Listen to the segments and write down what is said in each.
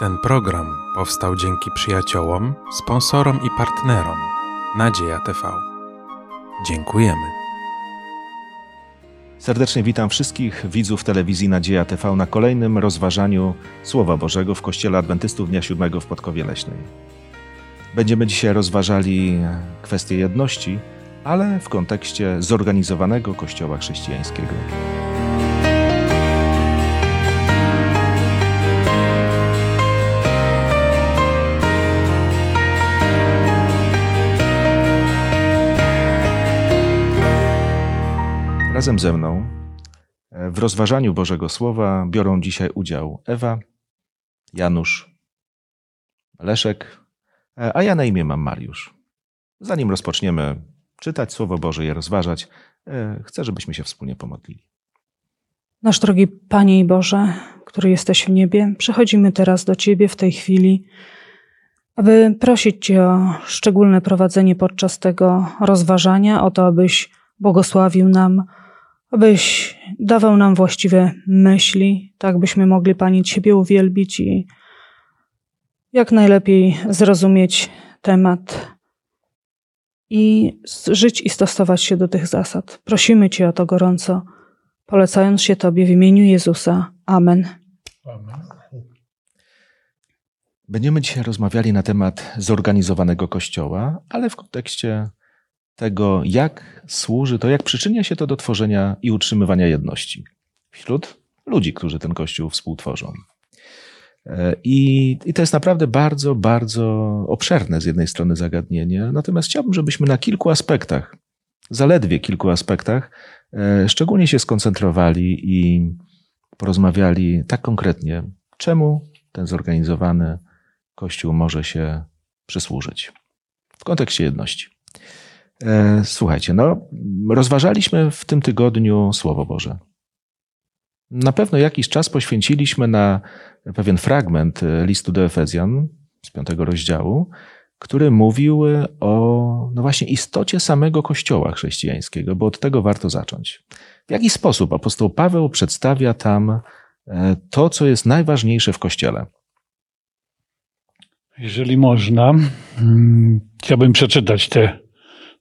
Ten program powstał dzięki przyjaciołom, sponsorom i partnerom Nadzieja TV. Dziękujemy. Serdecznie witam wszystkich widzów telewizji Nadzieja TV na kolejnym rozważaniu Słowa Bożego w Kościele Adwentystów Dnia Siódmego w Podkowie Leśnej. Będziemy dzisiaj rozważali kwestię jedności, ale w kontekście zorganizowanego Kościoła chrześcijańskiego. Razem ze mną w rozważaniu Bożego Słowa biorą dzisiaj udział Ewa, Janusz, Leszek, a ja na imię mam Mariusz. Zanim rozpoczniemy czytać Słowo Boże i rozważać, chcę, żebyśmy się wspólnie pomodlili. Nasz drogi Panie i Boże, który jesteś w niebie, przychodzimy teraz do Ciebie w tej chwili, aby prosić Cię o szczególne prowadzenie podczas tego rozważania, o to, abyś błogosławił nam, abyś dawał nam właściwe myśli, tak byśmy mogli Pani Ciebie uwielbić i jak najlepiej zrozumieć temat i żyć i stosować się do tych zasad. Prosimy Cię o to gorąco, polecając się Tobie w imieniu Jezusa. Amen. Amen. Będziemy dzisiaj rozmawiali na temat zorganizowanego kościoła, ale w kontekście tego, jak służy to, jak przyczynia się to do tworzenia i utrzymywania jedności wśród ludzi, którzy ten kościół współtworzą. I, I to jest naprawdę bardzo, bardzo obszerne z jednej strony zagadnienie, natomiast chciałbym, żebyśmy na kilku aspektach, zaledwie kilku aspektach, szczególnie się skoncentrowali i porozmawiali tak konkretnie, czemu ten zorganizowany Kościół może się przysłużyć w kontekście jedności. Słuchajcie, no, rozważaliśmy w tym tygodniu Słowo Boże. Na pewno jakiś czas poświęciliśmy na pewien fragment listu do Efezjan z piątego rozdziału, który mówił o no właśnie istocie samego Kościoła chrześcijańskiego, bo od tego warto zacząć. W jaki sposób apostoł Paweł przedstawia tam to, co jest najważniejsze w Kościele? Jeżeli można, chciałbym przeczytać te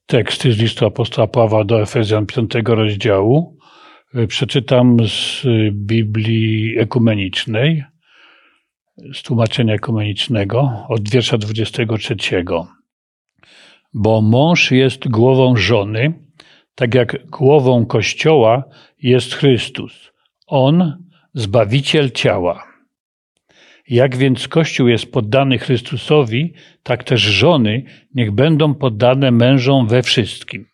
teksty z listu apostoła Pawła do Efezjan 5 rozdziału. Przeczytam z Biblii ekumenicznej, z tłumaczenia ekumenicznego od wiersza 23. Bo mąż jest głową żony, tak jak głową Kościoła jest Chrystus. On, Zbawiciel ciała. Jak więc Kościół jest poddany Chrystusowi, tak też żony niech będą poddane mężom we wszystkim.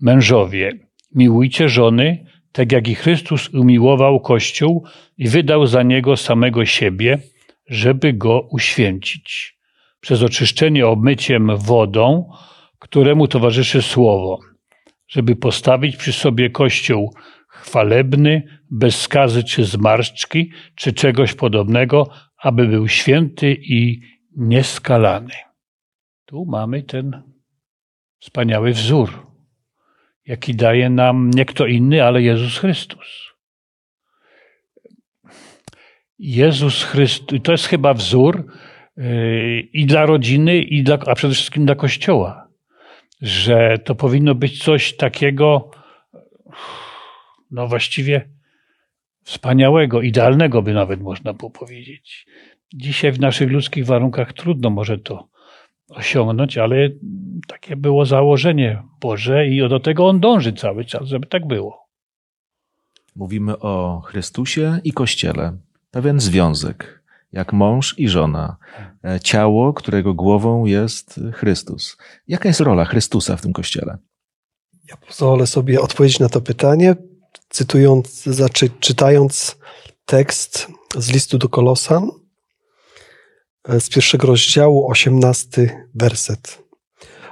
Mężowie, miłujcie żony, tak jak i Chrystus umiłował Kościół i wydał za niego samego siebie, żeby go uświęcić. Przez oczyszczenie obmyciem wodą, któremu towarzyszy słowo, żeby postawić przy sobie Kościół chwalebny, bez skazy czy zmarszczki, czy czegoś podobnego, aby był święty i nieskalany. Tu mamy ten wspaniały wzór, jaki daje nam nie kto inny, ale Jezus Chrystus. Jezus Chrystus, to jest chyba wzór yy, i dla rodziny, i dla, a przede wszystkim dla Kościoła, że to powinno być coś takiego, no właściwie wspaniałego, idealnego by nawet można było powiedzieć. Dzisiaj w naszych ludzkich warunkach trudno może to osiągnąć, ale takie było założenie Boże i do tego On dąży cały czas, żeby tak było. Mówimy o Chrystusie i Kościele. Pewien związek, jak mąż i żona. Ciało, którego głową jest Chrystus. Jaka jest rola Chrystusa w tym Kościele? Ja pozwolę sobie odpowiedzieć na to pytanie cytując, zaczy, czytając tekst z listu do Kolosan e, z pierwszego rozdziału, osiemnasty werset.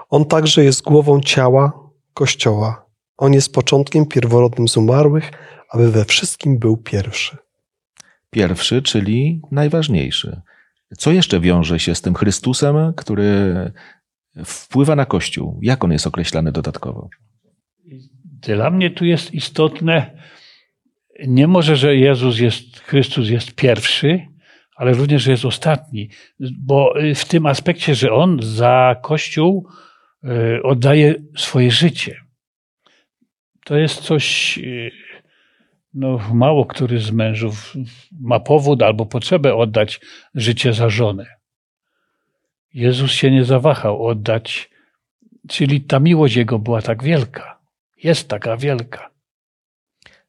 On także jest głową ciała Kościoła. On jest początkiem pierworodnym z umarłych, aby we wszystkim był pierwszy. Pierwszy, czyli najważniejszy. Co jeszcze wiąże się z tym Chrystusem, który wpływa na Kościół? Jak on jest określany dodatkowo? Dla mnie tu jest istotne, nie może, że Jezus jest, Chrystus jest pierwszy, ale również, że jest ostatni, bo w tym aspekcie, że on za Kościół y, oddaje swoje życie. To jest coś, y, no, mało który z mężów ma powód albo potrzebę oddać życie za żonę. Jezus się nie zawahał oddać, czyli ta miłość jego była tak wielka. Jest taka wielka.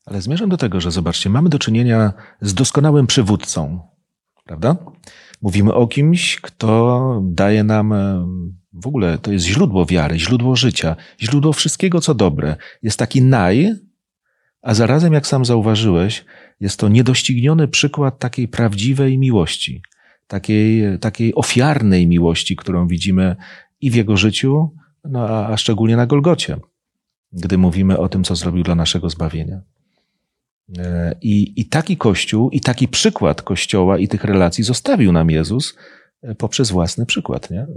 Ale zmierzam do tego, że zobaczcie, mamy do czynienia z doskonałym przywódcą, prawda? Mówimy o kimś, kto daje nam e, w ogóle, to jest źródło wiary, źródło życia, źródło wszystkiego, co dobre. Jest taki naj, a zarazem, jak sam zauważyłeś, jest to niedościgniony przykład takiej prawdziwej miłości, takiej, takiej ofiarnej miłości, którą widzimy i w jego życiu, no, a, a szczególnie na Golgocie, gdy mówimy o tym, co zrobił dla naszego zbawienia. E, I, I taki Kościół, i taki przykład Kościoła i tych relacji zostawił nam Jezus e, poprzez własny przykład. Nie?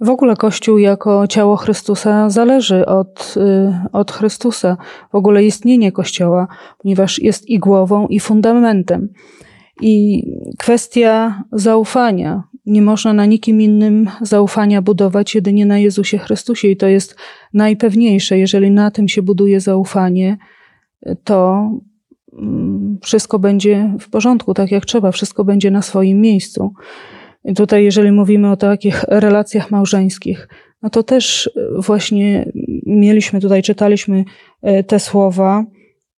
W ogóle Kościół jako ciało Chrystusa zależy od, y, od Chrystusa. W ogóle istnienie Kościoła, ponieważ jest i głową, i fundamentem. I kwestia zaufania. Nie można na nikim innym zaufania budować, jedynie na Jezusie Chrystusie. I to jest najpewniejsze. Jeżeli na tym się buduje zaufanie, to mm, wszystko będzie w porządku, tak jak trzeba, wszystko będzie na swoim miejscu. I tutaj, jeżeli mówimy o takich relacjach małżeńskich, no to też właśnie mieliśmy tutaj, czytaliśmy e, te słowa,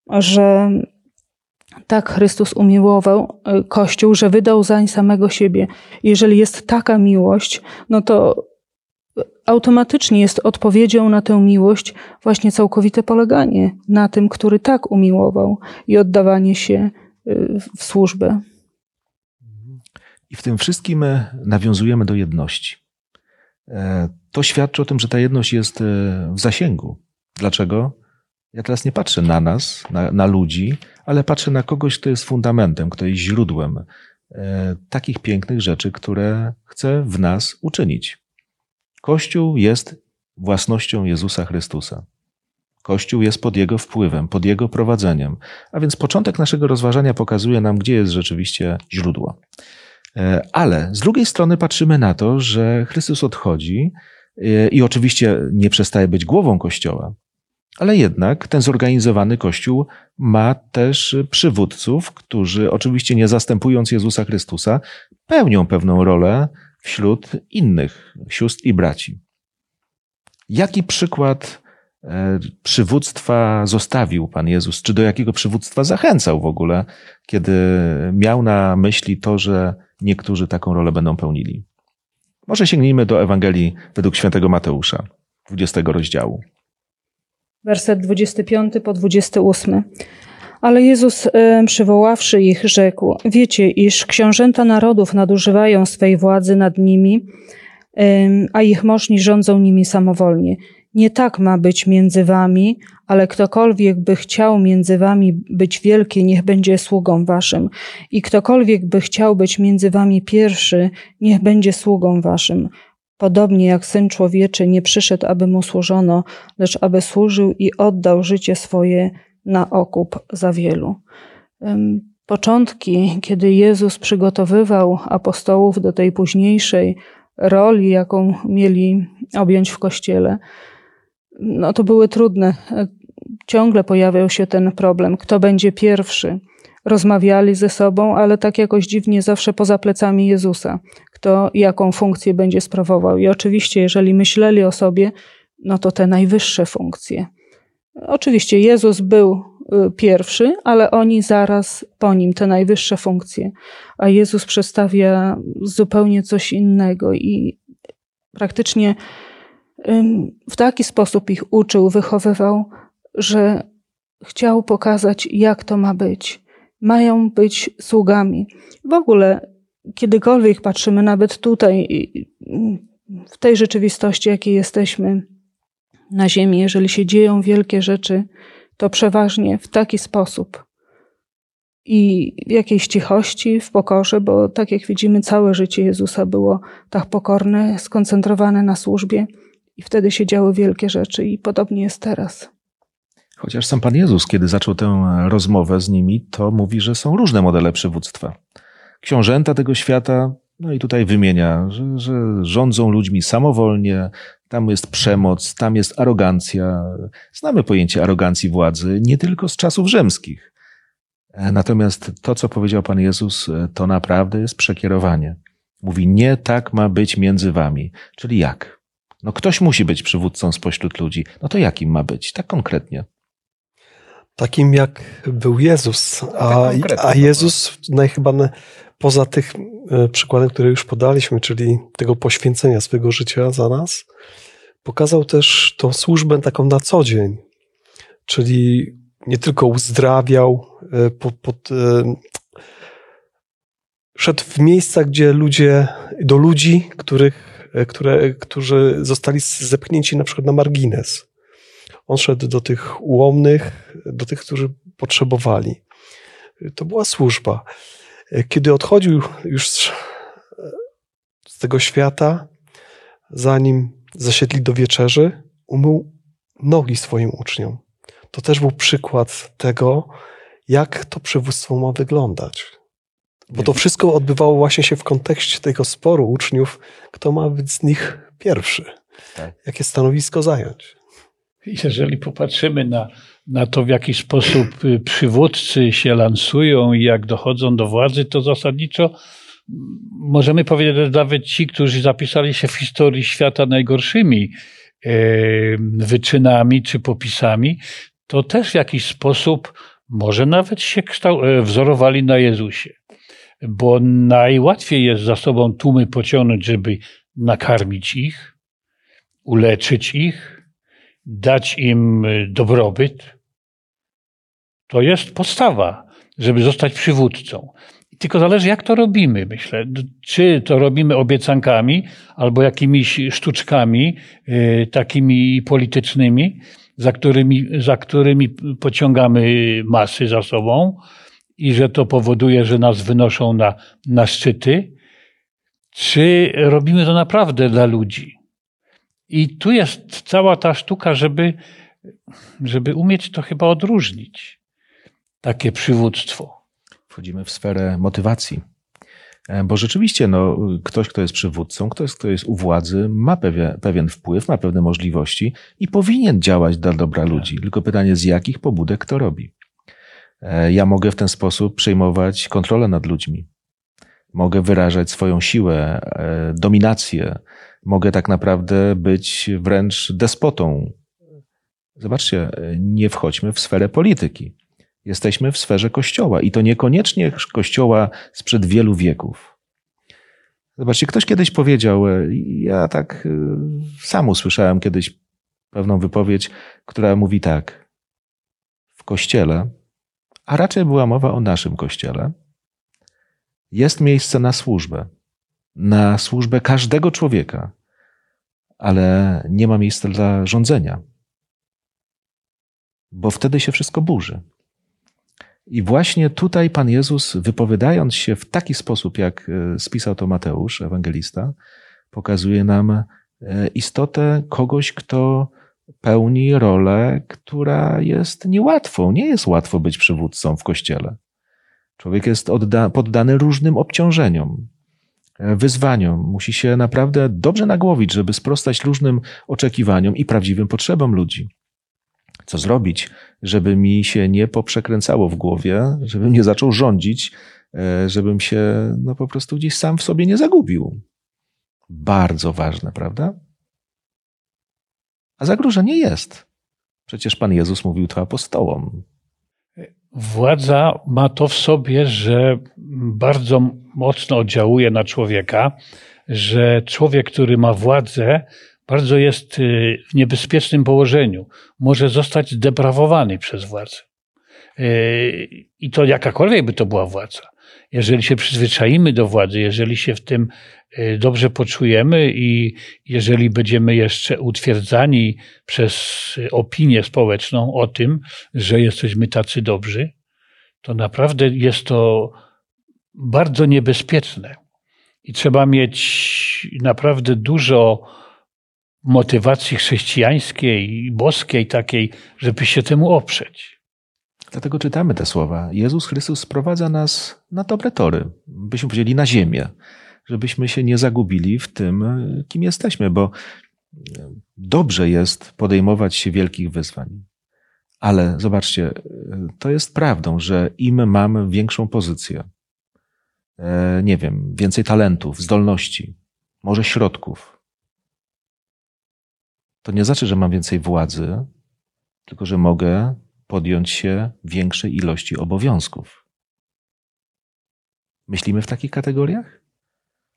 że tak Chrystus umiłował e, Kościół, że wydał zań samego siebie. Jeżeli jest taka miłość, no to automatycznie jest odpowiedzią na tę miłość właśnie całkowite poleganie na tym, który tak umiłował i oddawanie się y, w służbę. I w tym wszystkim e, nawiązujemy do jedności. E, to świadczy o tym, że ta jedność jest e, w zasięgu. Dlaczego? Ja teraz nie patrzę na nas, na, na ludzi, ale patrzę na kogoś, kto jest fundamentem, kto jest źródłem takich pięknych rzeczy, które chce w nas uczynić. Kościół jest własnością Jezusa Chrystusa. Kościół jest pod Jego wpływem, pod Jego prowadzeniem. A więc początek naszego rozważania pokazuje nam, gdzie jest rzeczywiście źródło. E, ale z drugiej strony patrzymy na to, że Chrystus odchodzi e, i oczywiście nie przestaje być głową Kościoła, ale jednak ten zorganizowany Kościół ma też przywódców, którzy oczywiście nie zastępując Jezusa Chrystusa, pełnią pewną rolę wśród innych sióstr i braci. Jaki przykład e, przywództwa zostawił Pan Jezus? Czy do jakiego przywództwa zachęcał w ogóle, kiedy miał na myśli to, że niektórzy taką rolę będą pełnili? Może sięgnijmy do Ewangelii według świętego Mateusza, 20 rozdziału. Werset 25 po 28. Ale Jezus, przywoławszy ich, rzekł: Wiecie, iż książęta narodów nadużywają swej władzy nad nimi, a ich możni rządzą nimi samowolnie. Nie tak ma być między wami, ale ktokolwiek by chciał między wami być wielki, niech będzie sługą waszym. I ktokolwiek by chciał być między wami pierwszy, niech będzie sługą waszym. Podobnie jak Syn Człowieczy nie przyszedł, aby mu służono, lecz aby służył i oddał życie swoje na okup za wielu. Początki, kiedy Jezus przygotowywał apostołów do tej późniejszej roli, jaką mieli objąć w kościele, no to były trudne. Ciągle pojawiał się ten problem, kto będzie pierwszy. Rozmawiali ze sobą, ale tak jakoś dziwnie zawsze poza plecami Jezusa, kto jaką funkcję będzie sprawował. I oczywiście, jeżeli myśleli o sobie, no to te najwyższe funkcje Oczywiście Jezus był y, pierwszy, ale oni zaraz po nim, te najwyższe funkcje. A Jezus przedstawia zupełnie coś innego i praktycznie w taki sposób ich uczył, wychowywał, że chciał pokazać, jak to ma być. Mają być sługami. W ogóle, kiedykolwiek patrzymy, nawet tutaj, w tej rzeczywistości, jakiej jesteśmy, na ziemi, jeżeli się dzieją wielkie rzeczy, to przeważnie w taki sposób i w jakiejś cichości, w pokorze, bo tak jak widzimy, całe życie Jezusa było tak pokorne, skoncentrowane na służbie i wtedy się działy wielkie rzeczy i podobnie jest teraz. Chociaż sam Pan Jezus, kiedy zaczął tę rozmowę z nimi, to mówi, że są różne modele przywództwa. książęta tego świata, no i tutaj wymienia, że, że rządzą ludźmi samowolnie, tam jest przemoc, tam jest arogancja. Znamy pojęcie arogancji władzy nie tylko z czasów rzymskich. E, natomiast to, co powiedział Pan Jezus, e, to naprawdę jest przekierowanie. Mówi, nie tak ma być między wami. Czyli jak? No ktoś musi być przywódcą spośród ludzi. No to jakim ma być? Tak konkretnie. Takim jak był Jezus. A, a Jezus najchyba poza tych e, przykładem, które już podaliśmy, czyli tego poświęcenia swojego życia za nas, pokazał też tą służbę taką na co dzień. Czyli nie tylko uzdrawiał, pod, pod, szedł w miejsca, gdzie ludzie, do ludzi, których, które, którzy zostali zepchnięci na przykład na margines. On szedł do tych ułomnych, do tych, którzy potrzebowali. To była służba. Kiedy odchodził już z, tego świata, zanim zasiedli do wieczerzy, umył nogi swoim uczniom. To też był przykład tego, jak to przywództwo ma wyglądać. Bo to wszystko odbywało właśnie się w kontekście tego sporu uczniów, kto ma być z nich pierwszy. Tak. Jakie stanowisko zająć. Jeżeli popatrzymy na, na to, w jaki sposób y, przywódcy się lansują i jak dochodzą do władzy, to zasadniczo możemy powiedzieć, że nawet ci, którzy zapisali się w historii świata najgorszymi e, wyczynami czy popisami, to też w jakiś sposób może nawet się e, wzorowali na Jezusie. Bo najłatwiej jest za sobą tłumy pociągnąć, żeby nakarmić ich, uleczyć ich, dać im e, dobrobyt. To jest podstawa, żeby zostać przywódcą. Tylko zależy, jak to robimy, myślę. Czy to robimy obiecankami albo jakimiś sztuczkami yy, takimi politycznymi, za którymi, za którymi pociągamy masy za sobą i że to powoduje, że nas wynoszą na, na szczyty, czy robimy to naprawdę dla ludzi. I tu jest cała ta sztuka, żeby, żeby umieć to chyba odróżnić, takie przywództwo. Wchodzimy w sferę motywacji. E, bo rzeczywiście, no, ktoś, kto jest przywódcą, ktoś, kto jest u władzy, ma pewien, pewien wpływ, ma pewne możliwości i powinien działać dla dobra ludzi. Tylko pytanie, z jakich pobudek to robi. E, ja mogę w ten sposób przejmować kontrolę nad ludźmi. Mogę wyrażać swoją siłę, e, dominację. Mogę tak naprawdę być wręcz despotą. Zobaczcie, nie wchodźmy w sferę polityki. Jesteśmy w sferze Kościoła i to niekoniecznie Kościoła sprzed wielu wieków. Zobaczcie, ktoś kiedyś powiedział, e, ja tak e, sam usłyszałem kiedyś pewną wypowiedź, która mówi tak: W kościele, a raczej była mowa o naszym kościele, jest miejsce na służbę, na służbę każdego człowieka, ale nie ma miejsca dla rządzenia, bo wtedy się wszystko burzy. I właśnie tutaj Pan Jezus, wypowiadając się w taki sposób, jak e, spisał to Mateusz, ewangelista, pokazuje nam e, istotę kogoś, kto pełni rolę, która jest niełatwą. Nie jest łatwo być przywódcą w kościele. Człowiek jest poddany różnym obciążeniom, wyzwaniom. Musi się naprawdę dobrze nagłowić, żeby sprostać różnym oczekiwaniom i prawdziwym potrzebom ludzi co zrobić, żeby mi się nie poprzekręcało w głowie, żebym nie zaczął rządzić, e, żebym się no, po prostu gdzieś sam w sobie nie zagubił. Bardzo ważne, prawda? A zagrożenie jest. Przecież Pan Jezus mówił to apostołom. Władza ma to w sobie, że bardzo mocno oddziałuje na człowieka, że człowiek, który ma władzę, bardzo jest y, w niebezpiecznym położeniu. Może zostać zdeprawowany przez władzę. Y, I to jakakolwiek by to była władza. Jeżeli się przyzwyczaimy do władzy, jeżeli się w tym y, dobrze poczujemy i jeżeli będziemy jeszcze utwierdzani przez opinię społeczną o tym, że jesteśmy tacy dobrzy, to naprawdę jest to bardzo niebezpieczne. I trzeba mieć naprawdę dużo motywacji chrześcijańskiej i boskiej takiej, żeby się temu oprzeć. Dlatego czytamy te słowa. Jezus Chrystus sprowadza nas na dobre tory, byśmy powiedzieli na ziemię, żebyśmy się nie zagubili w tym, kim jesteśmy, bo dobrze jest podejmować się wielkich wyzwań. Ale zobaczcie, to jest prawdą, że im mam większą pozycję, e, nie wiem, więcej talentów, zdolności, może środków, to nie znaczy, że mam więcej władzy, tylko że mogę podjąć się większej ilości obowiązków. Myślimy w takich kategoriach?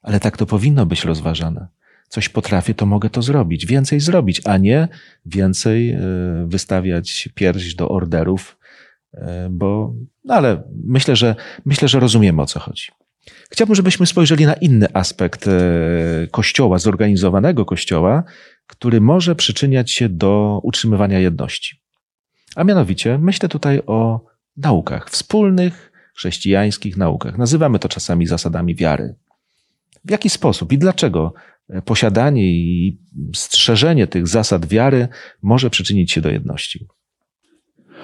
Ale tak to powinno być rozważane. Coś potrafię, to mogę to zrobić, więcej zrobić, a nie więcej e, wystawiać pierś do orderów, e, bo, no ale myślę, że myślę, że rozumiemy o co chodzi. Chciałbym, żebyśmy spojrzeli na inny aspekt e, kościoła, zorganizowanego kościoła, który może przyczyniać się do utrzymywania jedności. A mianowicie myślę tutaj o naukach, wspólnych chrześcijańskich naukach. Nazywamy to czasami zasadami wiary. W jaki sposób i dlaczego posiadanie i strzeżenie tych zasad wiary może przyczynić się do jedności?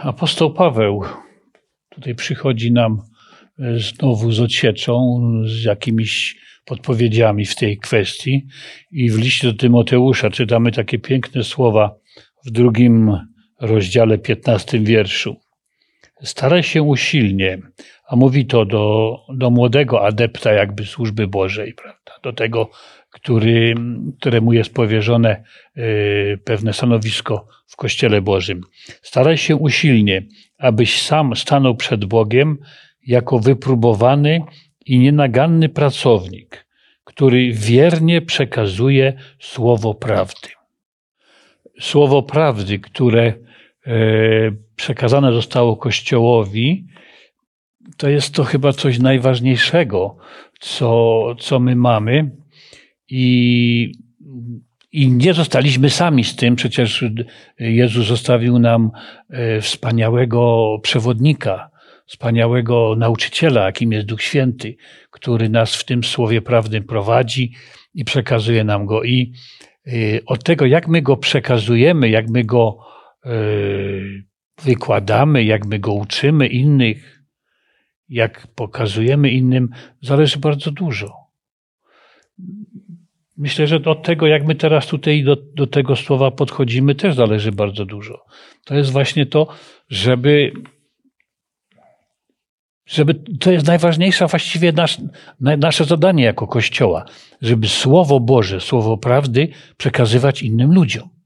Apostoł Paweł tutaj przychodzi nam e, znowu z odsieczą, z jakimiś podpowiedziami w tej kwestii. I w liście do Tymoteusza czytamy takie piękne słowa w drugim rozdziale, 15 wierszu. Staraj się usilnie, a mówi to do, do młodego adepta jakby służby Bożej, prawda? Do tego, który, któremu jest powierzone y, pewne stanowisko w Kościele Bożym. Staraj się usilnie, abyś sam stanął przed Bogiem jako wypróbowany i nienaganny pracownik, który wiernie przekazuje słowo prawdy. Słowo prawdy, które przekazane zostało Kościołowi, to jest to chyba coś najważniejszego, co, co my mamy. I, I nie zostaliśmy sami z tym. Przecież Jezus zostawił nam e, wspaniałego przewodnika, wspaniałego nauczyciela, jakim jest Duch Święty, który nas w tym słowie prawdy prowadzi i przekazuje nam go. I y, od tego, jak my go przekazujemy, jak my go wykładamy, jak my go uczymy innych, jak pokazujemy innym, zależy bardzo dużo. Myślę, że od tego, jak my teraz tutaj do, do tego słowa podchodzimy, też zależy bardzo dużo. To jest właśnie to, żeby żeby to jest najważniejsze właściwie nasz, nasze zadanie jako Kościoła, żeby Słowo Boże, Słowo prawdy przekazywać innym ludziom.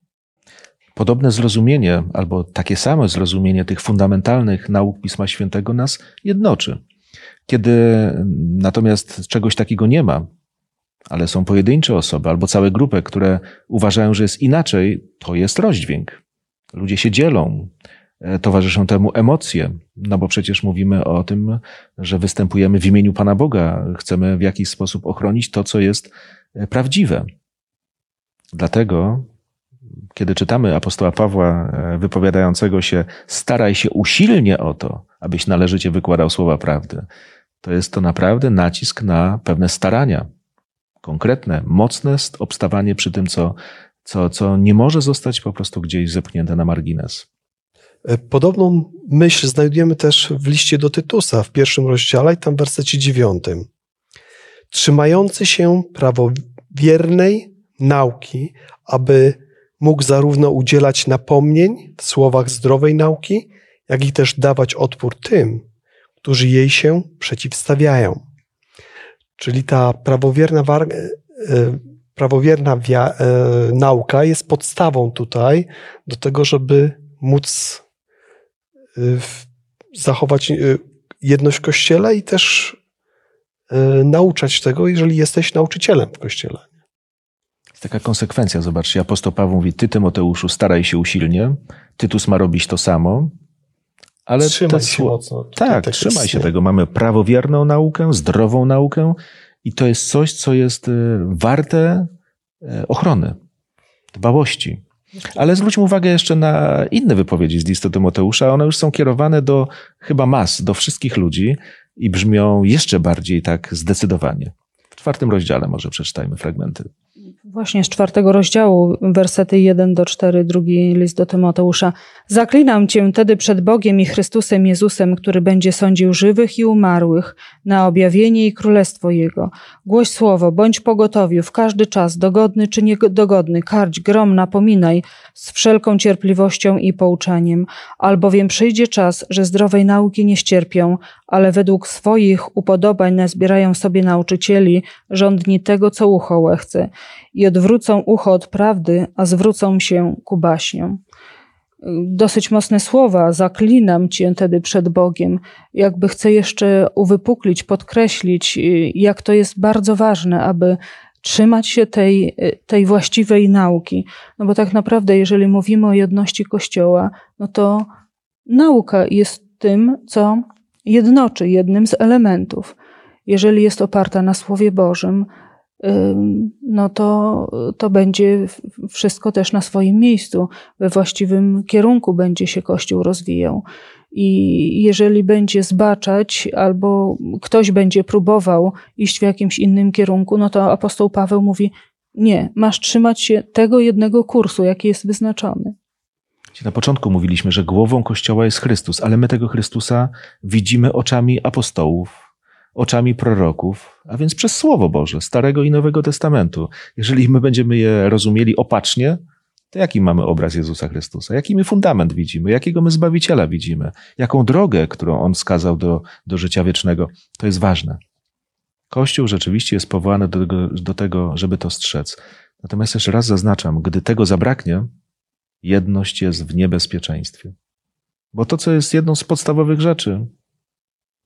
Podobne zrozumienie, albo takie samo zrozumienie tych fundamentalnych nauk Pisma Świętego nas jednoczy. Kiedy natomiast czegoś takiego nie ma, ale są pojedyncze osoby albo całe grupy, które uważają, że jest inaczej, to jest rozdźwięk. Ludzie się dzielą, E, towarzyszą temu emocje, no bo przecież mówimy o tym, że występujemy w imieniu Pana Boga, chcemy w jakiś sposób ochronić to, co jest e, prawdziwe. Dlatego, kiedy czytamy apostoła Pawła e, wypowiadającego się, staraj się usilnie o to, abyś należycie wykładał słowa prawdy, to jest to naprawdę nacisk na pewne starania, konkretne, mocne obstawanie przy tym, co, co, co nie może zostać po prostu gdzieś zepchnięte na margines. E, podobną myśl znajdujemy też w liście do Tytusa w pierwszym rozdziale i tam w wersecie dziewiątym. Trzymający się prawowiernej nauki, aby mógł zarówno udzielać napomnień w słowach zdrowej nauki, jak i też dawać odpór tym, którzy jej się przeciwstawiają. Czyli ta prawowierna, e, prawowierna e, nauka jest podstawą tutaj do tego, żeby móc zachować jedność w kościele i też nauczać tego, jeżeli jesteś nauczycielem w kościele. Taka konsekwencja, zobaczcie, apostoł Paweł mówi, ty Tymoteuszu staraj się usilnie, Tytus ma robić to samo, ale trzymaj się sło... mocno. Tak, trzymaj się tego. Mamy prawowierną naukę, zdrową naukę i to jest coś, co jest warte ochrony, dbałości. Ale zwróćmy uwagę jeszcze na inne wypowiedzi z listu Tymoteusza. One już są kierowane do chyba mas, do wszystkich ludzi i brzmią jeszcze bardziej tak zdecydowanie. W czwartym rozdziale może przeczytajmy fragmenty. Właśnie z czwartego rozdziału, wersety 1 do 4, drugi list do Tymoteusza. Zaklinam cię tedy przed Bogiem i Chrystusem Jezusem, który będzie sądził żywych i umarłych na objawienie i królestwo Jego. Głoś słowo, bądź pogotowiu w każdy czas, dogodny czy niedogodny, karć, grom, napominaj z wszelką cierpliwością i pouczaniem, albowiem przyjdzie czas, że zdrowej nauki nie ścierpią, ale według swoich upodobań nazbierają sobie nauczycieli, rządni tego, co ucho łechce i odwrócą ucho od prawdy, a zwrócą się ku baśniom. Dosyć mocne słowa, zaklinam cię tedy przed Bogiem. Jakby chcę jeszcze uwypuklić, podkreślić, jak to jest bardzo ważne, aby trzymać się tej, tej właściwej nauki. No bo tak naprawdę, jeżeli mówimy o jedności Kościoła, no to nauka jest tym, co jednoczy, jednym z elementów. Jeżeli jest oparta na Słowie Bożym, no to, to będzie wszystko też na swoim miejscu, we właściwym kierunku będzie się Kościół rozwijał. I jeżeli będzie zbaczać, albo ktoś będzie próbował iść w jakimś innym kierunku, no to apostoł Paweł mówi: Nie, masz trzymać się tego jednego kursu, jaki jest wyznaczony. Na początku mówiliśmy, że głową Kościoła jest Chrystus, ale my tego Chrystusa widzimy oczami apostołów, oczami proroków, a więc przez Słowo Boże, Starego i Nowego Testamentu. Jeżeli my będziemy je rozumieli opacznie, to jaki mamy obraz Jezusa Chrystusa? Jaki my fundament widzimy? Jakiego my Zbawiciela widzimy? Jaką drogę, którą On skazał do, do życia wiecznego? To jest ważne. Kościół rzeczywiście jest powołany do tego, do tego, żeby to strzec. Natomiast jeszcze raz zaznaczam, gdy tego zabraknie, jedność jest w niebezpieczeństwie. Bo to, co jest jedną z podstawowych rzeczy,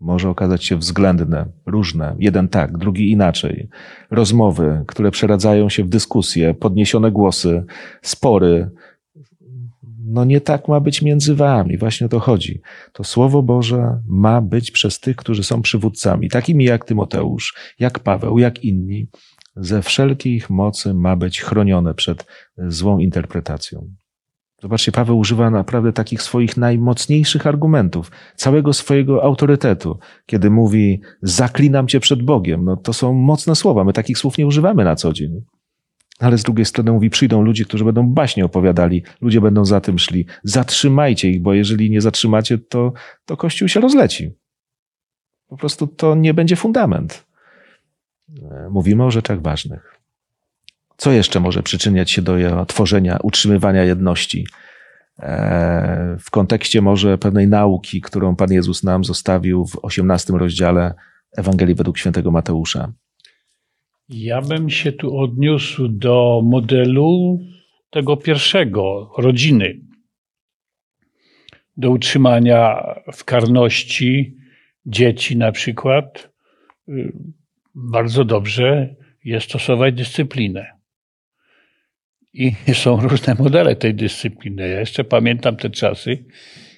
może okazać się względne, różne, jeden tak, drugi inaczej. Rozmowy, które przeradzają się w dyskusje, podniesione głosy, spory. No nie tak ma być między wami, właśnie o to chodzi. To Słowo Boże ma być przez tych, którzy są przywódcami, takimi jak Tymoteusz, jak Paweł, jak inni. Ze wszelkiej ich mocy ma być chronione przed złą interpretacją. Zobaczcie, Paweł używa naprawdę takich swoich najmocniejszych argumentów, całego swojego autorytetu, kiedy mówi: Zaklinam cię przed Bogiem. No to są mocne słowa, my takich słów nie używamy na co dzień. Ale z drugiej strony mówi: Przyjdą ludzie, którzy będą baśnie opowiadali, ludzie będą za tym szli. Zatrzymajcie ich, bo jeżeli nie zatrzymacie, to, to Kościół się rozleci. Po prostu to nie będzie fundament. Mówimy o rzeczach ważnych. Co jeszcze może przyczyniać się do tworzenia, utrzymywania jedności? E, w kontekście może pewnej nauki, którą Pan Jezus nam zostawił w 18 rozdziale Ewangelii według świętego Mateusza. Ja bym się tu odniósł do modelu tego pierwszego, rodziny. Do utrzymania w karności dzieci na przykład. Y, bardzo dobrze jest stosować dyscyplinę. I są różne modele tej dyscypliny. Ja jeszcze pamiętam te czasy,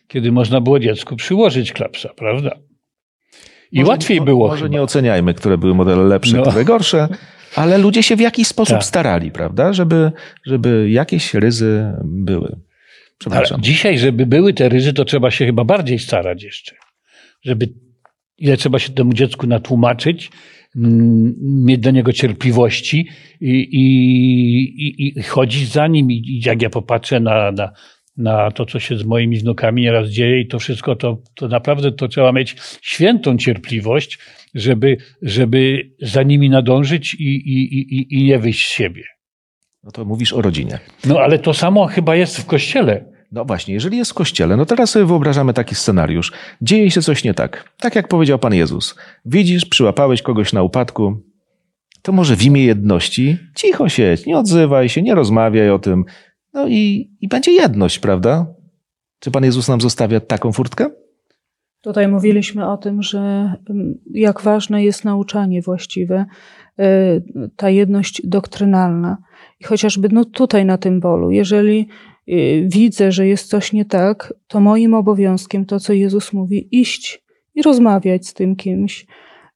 kiedy można było dziecku przyłożyć klapsa, prawda? I może, łatwiej było. Może chyba. nie oceniajmy, które były modele lepsze, no. które gorsze, ale ludzie się w jakiś sposób tak. starali, prawda? Żeby, żeby jakieś ryzy były. Przepraszam. Ale dzisiaj, żeby były te ryzy, to trzeba się chyba bardziej starać jeszcze. Żeby ile trzeba się temu dziecku natłumaczyć, mieć do niego cierpliwości i, i, i chodzić za nim. I jak ja popatrzę na, na, na to, co się z moimi wnukami nieraz dzieje i to wszystko, to, to naprawdę to trzeba mieć świętą cierpliwość, żeby, żeby za nimi nadążyć i, i, i, i nie wyjść z siebie. No to mówisz o rodzinie. No ale to samo chyba jest w kościele. No właśnie, jeżeli jest w kościele, no teraz sobie wyobrażamy taki scenariusz. Dzieje się coś nie tak. Tak jak powiedział Pan Jezus. Widzisz, przyłapałeś kogoś na upadku, to może w imię jedności cicho siedź, nie odzywaj się, nie rozmawiaj o tym. No i, i będzie jedność, prawda? Czy Pan Jezus nam zostawia taką furtkę? Tutaj mówiliśmy o tym, że mm, jak ważne jest nauczanie właściwe, y, ta jedność doktrynalna. I chociażby no tutaj na tym polu, jeżeli widzę, że jest coś nie tak, to moim obowiązkiem to, co Jezus mówi, iść i rozmawiać z tym kimś,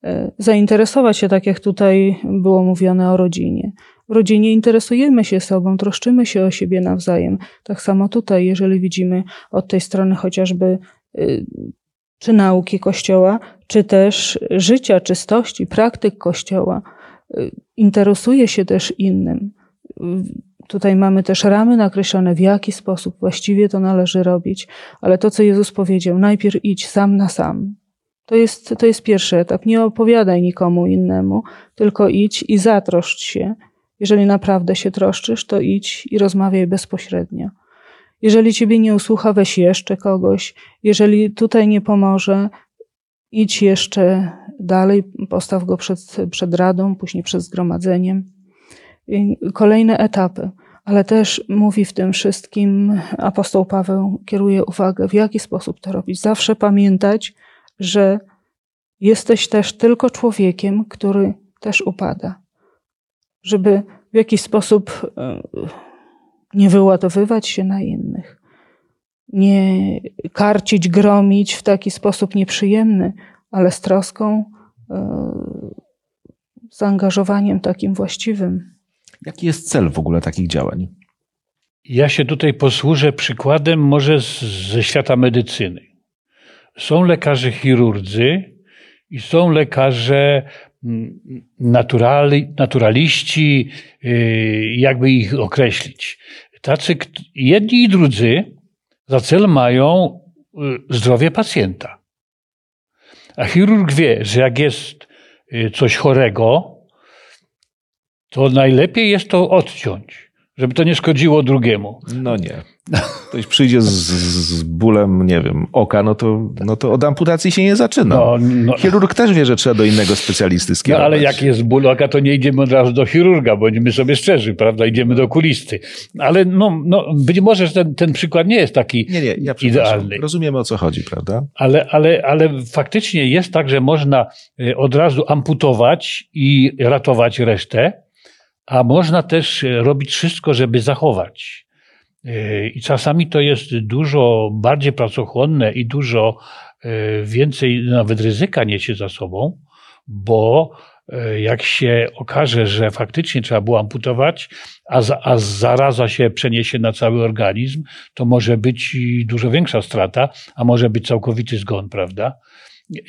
y, zainteresować się, tak jak tutaj było mówione o rodzinie. W rodzinie interesujemy się sobą, troszczymy się o siebie nawzajem. Tak samo tutaj, jeżeli widzimy od tej strony chociażby y, czy nauki Kościoła, czy też życia, czystości, praktyk Kościoła, interesuje się też innym tutaj mamy też ramy nakreślone, w jaki sposób właściwie to należy robić, ale to, co Jezus powiedział, najpierw idź sam na sam. To jest, to jest pierwszy etap. Nie opowiadaj nikomu innemu, tylko idź i zatroszcz się. Jeżeli naprawdę się troszczysz, to idź i rozmawiaj bezpośrednio. Jeżeli ciebie nie usłucha, weź jeszcze kogoś. Jeżeli tutaj nie pomoże, idź jeszcze dalej, postaw go przed, przed radą, później przed zgromadzeniem. Kolejne etapy, ale też mówi w tym wszystkim apostoł Paweł, kieruje uwagę, w jaki sposób to robić. Zawsze pamiętać, że jesteś też tylko człowiekiem, który też upada. Żeby w jakiś sposób e, nie wyładowywać się na innych, nie karcić, gromić w taki sposób nieprzyjemny, ale z troską, e, zaangażowaniem takim właściwym. Jaki jest cel w ogóle takich działań? Ja się tutaj posłużę przykładem może z, ze świata medycyny. Są lekarze chirurdzy i są lekarze mm, naturali, naturaliści, y, jakby ich określić. Tacy jedni i drudzy za cel mają y, zdrowie pacjenta. A chirurg wie, że jak jest y, coś chorego, to najlepiej jest to odciąć, żeby to nie szkodziło drugiemu. No nie. Ktoś przyjdzie z, z, bólem, nie wiem, oka, no to, no to od amputacji się nie zaczyna. No, no. Chirurg też wie, że trzeba do innego specjalisty skierować. No ale jak jest ból oka, to nie idziemy od razu do chirurga, bądźmy sobie szczerzy, prawda? Idziemy do okulisty. Ale no, no być może ten, ten przykład nie jest taki nie, nie, ja idealny. Rozumiemy o co chodzi, prawda? Ale, ale, ale faktycznie jest tak, że można y, od razu amputować i ratować resztę, a można też y, robić wszystko, żeby zachować. I czasami to jest dużo bardziej pracochłonne i dużo e, więcej nawet ryzyka niesie za sobą, bo e, jak się okaże, że faktycznie trzeba było amputować, a, a zaraza się przeniesie na cały organizm, to może być dużo większa strata, a może być całkowity zgon, prawda?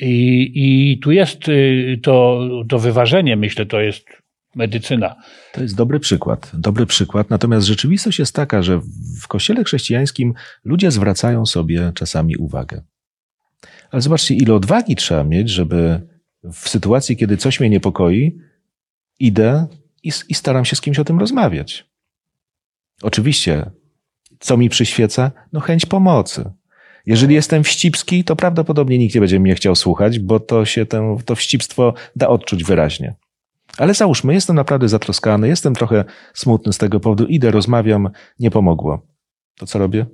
I, i tu jest y, to, to wyważenie, myślę, to jest medycyna. To jest dobry przykład, dobry przykład. Natomiast rzeczywistość jest taka, że w kościele chrześcijańskim ludzie zwracają sobie czasami uwagę. Ale zobaczcie, ile odwagi trzeba mieć, żeby w sytuacji, kiedy coś mnie niepokoi, idę i, i staram się z kimś o tym rozmawiać. Oczywiście, co mi przyświeca? No chęć pomocy. Jeżeli jestem wścibski, to prawdopodobnie nikt nie będzie mnie chciał słuchać, bo to się ten, to wścibstwo da odczuć wyraźnie. Ale załóżmy, jestem naprawdę zatroskany, jestem trochę smutny z tego powodu, idę, rozmawiam, nie pomogło. To co robię?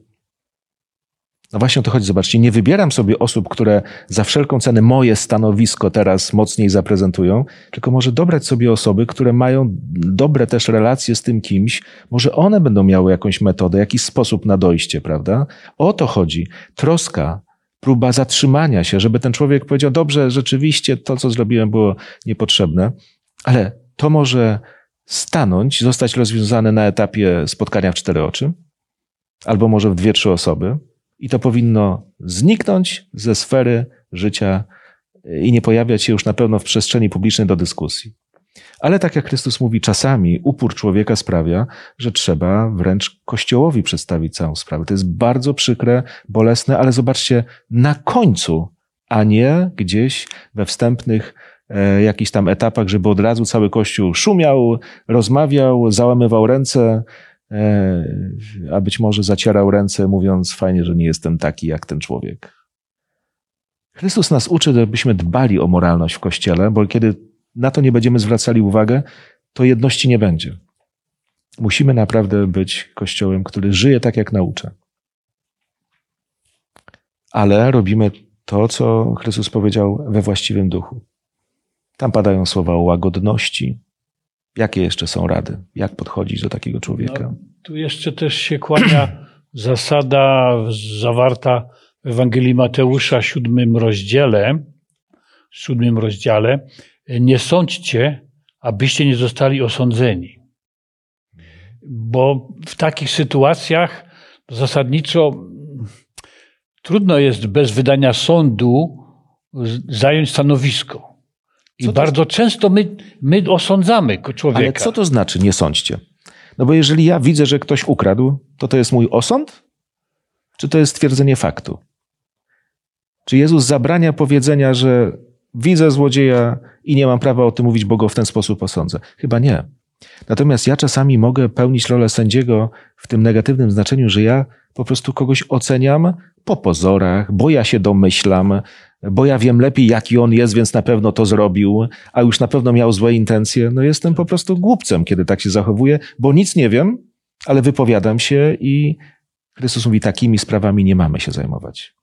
No właśnie o to chodzi, zobaczcie, nie wybieram sobie osób, które za wszelką cenę moje stanowisko teraz mocniej zaprezentują, tylko może dobrać sobie osoby, które mają dobre też relacje z tym kimś, może one będą miały jakąś metodę, jakiś sposób na dojście, prawda? O to chodzi. Troska, próba zatrzymania się, żeby ten człowiek powiedział, dobrze, rzeczywiście to, co zrobiłem, było niepotrzebne, ale to może stanąć, zostać rozwiązane na etapie spotkania w cztery oczy, albo może w dwie, trzy osoby, i to powinno zniknąć ze sfery życia i nie pojawiać się już na pewno w przestrzeni publicznej do dyskusji. Ale tak jak Chrystus mówi, czasami upór człowieka sprawia, że trzeba wręcz Kościołowi przedstawić całą sprawę. To jest bardzo przykre, bolesne, ale zobaczcie, na końcu, a nie gdzieś we wstępnych jakichś tam etapach, żeby od razu cały Kościół szumiał, rozmawiał, załamywał ręce, e, a być może zacierał ręce, mówiąc fajnie, że nie jestem taki jak ten człowiek. Chrystus nas uczy, żebyśmy dbali o moralność w Kościele, bo kiedy na to nie będziemy zwracali uwagę, to jedności nie będzie. Musimy naprawdę być Kościołem, który żyje tak, jak naucza. Ale robimy to, co Chrystus powiedział we właściwym duchu. Tam padają słowa o łagodności. Jakie jeszcze są rady? Jak podchodzić do takiego człowieka? No, tu jeszcze też się kłania zasada zawarta w Ewangelii Mateusza, siódmym rozdziale. Siódmym rozdziale. Nie sądźcie, abyście nie zostali osądzeni. Bo w takich sytuacjach zasadniczo trudno jest bez wydania sądu zająć stanowisko. I bardzo często my, my osądzamy człowieka. Ale co to znaczy nie sądźcie? No bo jeżeli ja widzę, że ktoś ukradł, to to jest mój osąd? Czy to jest stwierdzenie faktu? Czy Jezus zabrania powiedzenia, że widzę złodzieja i nie mam prawa o tym mówić, bo go w ten sposób osądzę? Chyba nie. Natomiast ja czasami mogę pełnić rolę sędziego w tym negatywnym znaczeniu, że ja po prostu kogoś oceniam po pozorach, bo ja się domyślam, bo ja wiem lepiej, jaki on jest, więc na pewno to zrobił, a już na pewno miał złe intencje. No jestem po prostu głupcem, kiedy tak się zachowuję, bo nic nie wiem, ale wypowiadam się i Chrystus mówi, takimi sprawami nie mamy się zajmować.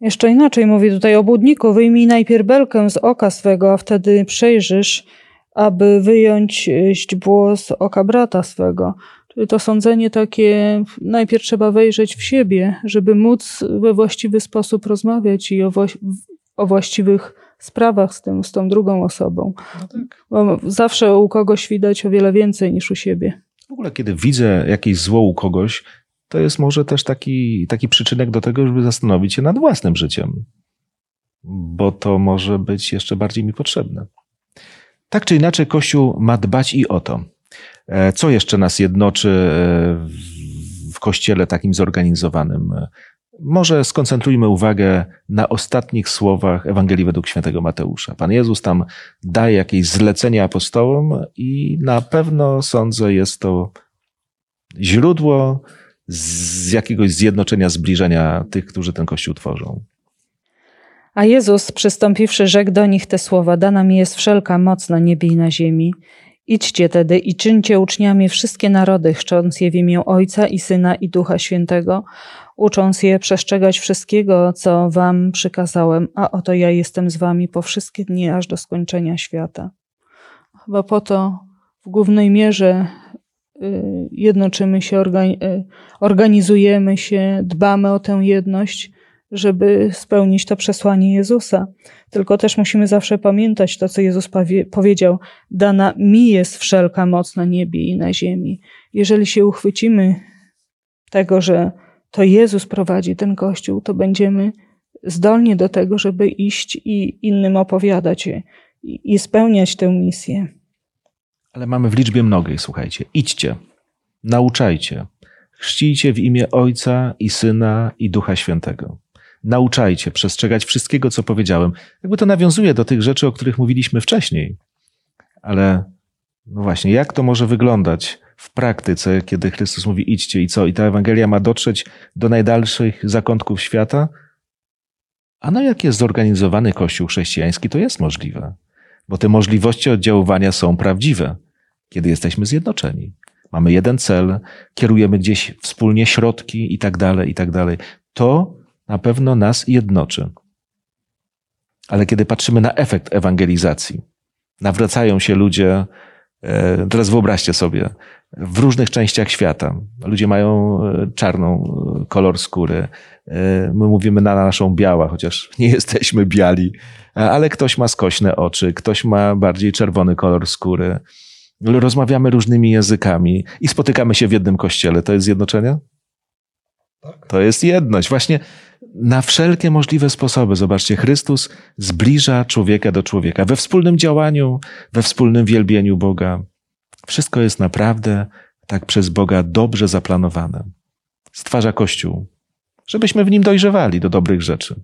Jeszcze inaczej mówi tutaj o budniku. Wyjmij najpierw belkę z oka swego, a wtedy przejrzysz, aby wyjąć źdźbło z oka brata swego. To sądzenie takie, najpierw trzeba wejrzeć w siebie, żeby móc we właściwy sposób rozmawiać i o, o właściwych sprawach z, tym, z tą drugą osobą. No tak. Bo zawsze u kogoś widać o wiele więcej niż u siebie. W ogóle, kiedy widzę jakieś zło u kogoś, to jest może też taki, taki przyczynek do tego, żeby zastanowić się nad własnym życiem, bo to może być jeszcze bardziej mi potrzebne. Tak czy inaczej, Kościół ma dbać i o to. E, co jeszcze nas jednoczy e, w Kościele takim zorganizowanym? Może skoncentrujmy uwagę na ostatnich słowach Ewangelii według świętego Mateusza. Pan Jezus tam daje jakieś zlecenie apostołom i na pewno sądzę jest to źródło z jakiegoś zjednoczenia, zbliżenia tych, którzy ten Kościół tworzą. A Jezus, przystąpiwszy, rzekł do nich te słowa: Dana mi jest wszelka moc na niebie i na ziemi. Idźcie tedy i czyńcie uczniami wszystkie narody, chrzcząc je w imię Ojca i Syna i Ducha Świętego, ucząc je przestrzegać wszystkiego, co wam przykazałem, a oto ja jestem z wami po wszystkie dni, aż do skończenia świata. Chyba po to w głównej mierze y, jednoczymy się, y, organizujemy się, dbamy o tę jedność, żeby spełnić to przesłanie Jezusa. Tylko też musimy zawsze pamiętać to, co Jezus powiedział: Dana mi jest wszelka moc na niebie i na ziemi. Jeżeli się uchwycimy tego, że to Jezus prowadzi ten kościół, to będziemy zdolni do tego, żeby iść i innym opowiadać i spełniać tę misję. Ale mamy w liczbie mnogiej, słuchajcie. Idźcie, nauczajcie, chrzcijcie w imię Ojca i Syna i Ducha Świętego nauczajcie przestrzegać wszystkiego, co powiedziałem. Jakby to nawiązuje do tych rzeczy, o których mówiliśmy wcześniej. Ale no właśnie, jak to może wyglądać w praktyce, kiedy Chrystus mówi idźcie i co? I ta Ewangelia ma dotrzeć do najdalszych zakątków świata? A no jak jest zorganizowany Kościół chrześcijański, to jest możliwe. Bo te możliwości oddziaływania są prawdziwe, kiedy jesteśmy zjednoczeni. Mamy jeden cel, kierujemy gdzieś wspólnie środki i tak dalej, i tak dalej. To na pewno nas jednoczy. Ale kiedy patrzymy na efekt ewangelizacji, nawracają się ludzie, e, teraz wyobraźcie sobie, w różnych częściach świata. Ludzie mają e, czarną e, kolor skóry. My mówimy na naszą biała, chociaż nie jesteśmy biali, ale ktoś ma skośne oczy, ktoś ma bardziej czerwony kolor skóry. Rozmawiamy różnymi językami i spotykamy się w jednym kościele. To jest zjednoczenie? Tak. To jest jedność. Właśnie na wszelkie możliwe sposoby. Zobaczcie, Chrystus zbliża człowieka do człowieka we wspólnym działaniu, we wspólnym wielbieniu Boga. Wszystko jest naprawdę tak przez Boga dobrze zaplanowane. Stwarza Kościół, żebyśmy w nim dojrzewali do dobrych rzeczy.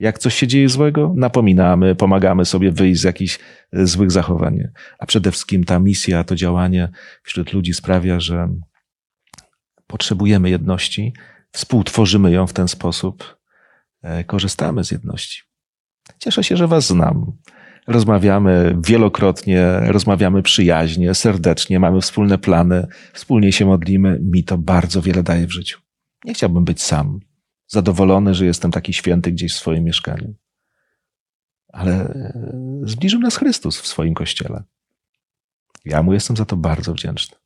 Jak coś się dzieje złego, napominamy, pomagamy sobie wyjść z jakichś e, złych zachowań. A przede wszystkim ta misja, to działanie wśród ludzi sprawia, że potrzebujemy jedności, współtworzymy ją w ten sposób, E, korzystamy z jedności. Cieszę się, że Was znam. Rozmawiamy wielokrotnie, rozmawiamy przyjaźnie, serdecznie, mamy wspólne plany, wspólnie się modlimy. Mi to bardzo wiele daje w życiu. Nie chciałbym być sam, zadowolony, że jestem taki święty gdzieś w swoim mieszkaniu. Ale e, zbliżył nas Chrystus w swoim kościele. Ja mu jestem za to bardzo wdzięczny.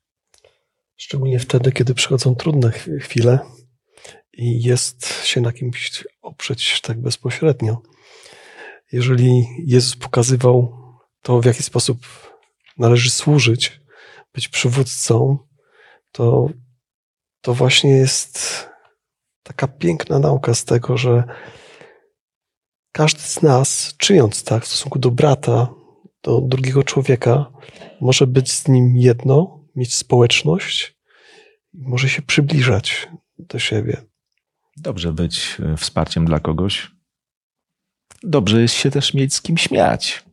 Szczególnie wtedy, kiedy przychodzą trudne chwile, i jest się na kimś oprzeć tak bezpośrednio. Jeżeli Jezus pokazywał to, w jaki sposób należy służyć, być przywódcą, to, to właśnie jest taka piękna nauka z tego, że każdy z nas, czyniąc tak w stosunku do brata, do drugiego człowieka, może być z nim jedno, mieć społeczność, może się przybliżać do siebie. Dobrze być e, wsparciem dla kogoś. Dobrze jest się też mieć z kim śmiać.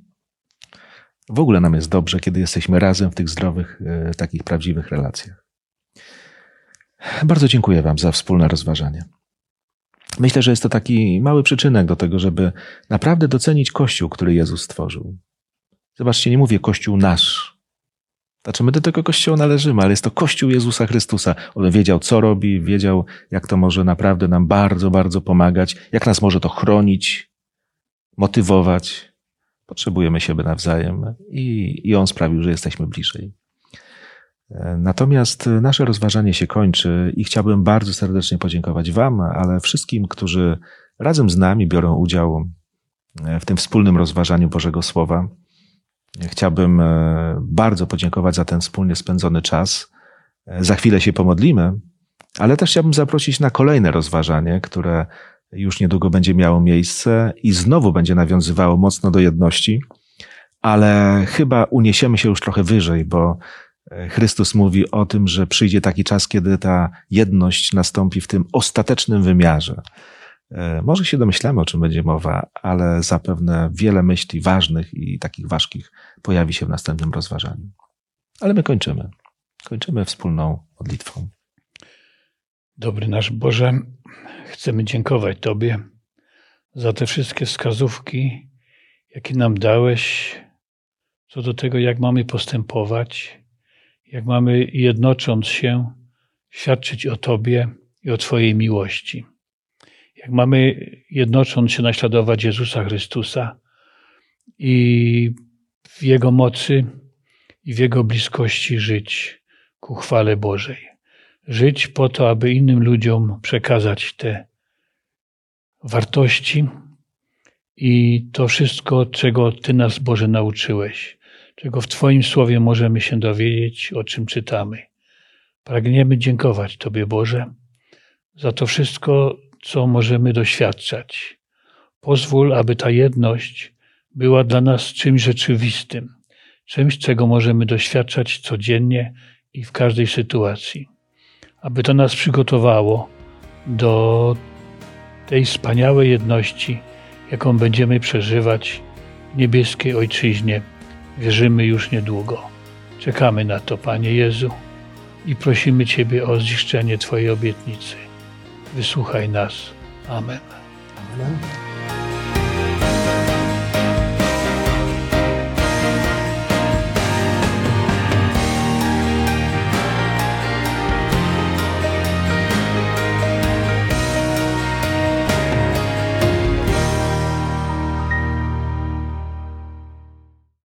W ogóle nam jest dobrze, kiedy jesteśmy razem w tych zdrowych, e, takich prawdziwych relacjach. Bardzo dziękuję Wam za wspólne rozważanie. Myślę, że jest to taki mały przyczynek do tego, żeby naprawdę docenić Kościół, który Jezus stworzył. Zobaczcie, nie mówię Kościół nasz. Znaczy, my do tego Kościoła należymy, ale jest to Kościół Jezusa Chrystusa. On wiedział, co robi, wiedział, jak to może naprawdę nam bardzo, bardzo pomagać, jak nas może to chronić, motywować. Potrzebujemy siebie nawzajem i, i On sprawił, że jesteśmy bliżej. Natomiast nasze rozważanie się kończy i chciałbym bardzo serdecznie podziękować Wam, ale wszystkim, którzy razem z nami biorą udział w tym wspólnym rozważaniu Bożego Słowa. Chciałbym e, bardzo podziękować za ten wspólnie spędzony czas. E, za chwilę się pomodlimy, ale też chciałbym zaprosić na kolejne rozważanie, które już niedługo będzie miało miejsce i znowu będzie nawiązywało mocno do jedności, ale chyba uniesiemy się już trochę wyżej, bo e, Chrystus mówi o tym, że przyjdzie taki czas, kiedy ta jedność nastąpi w tym ostatecznym wymiarze. E, może się domyślamy, o czym będzie mowa, ale zapewne wiele myśli ważnych i takich ważkich pojawi się w następnym rozważaniu. Ale my kończymy. Kończymy wspólną modlitwą. Dobry nasz Boże, chcemy dziękować Tobie za te wszystkie wskazówki, jakie nam dałeś, co do tego, jak mamy postępować, jak mamy jednocząc się, świadczyć o Tobie i o Twojej miłości jak mamy jednocząc się naśladować Jezusa Chrystusa i w Jego mocy i w Jego bliskości żyć ku chwale Bożej. Żyć po to, aby innym ludziom przekazać te wartości i to wszystko, czego Ty nas, Boże, nauczyłeś, czego w Twoim słowie możemy się dowiedzieć, o czym czytamy. Pragniemy dziękować Tobie, Boże, za to wszystko, co możemy doświadczać. Pozwól, aby ta jedność była dla nas czymś rzeczywistym, czymś, czego możemy doświadczać codziennie i w każdej sytuacji. Aby to nas przygotowało do tej wspaniałej jedności, jaką będziemy przeżywać w niebieskiej Ojczyźnie. Wierzymy już niedługo. Czekamy na to, Panie Jezu, i prosimy Ciebie o ziszczenie Twojej obietnicy wysłuchaj nas. Amen. Amen.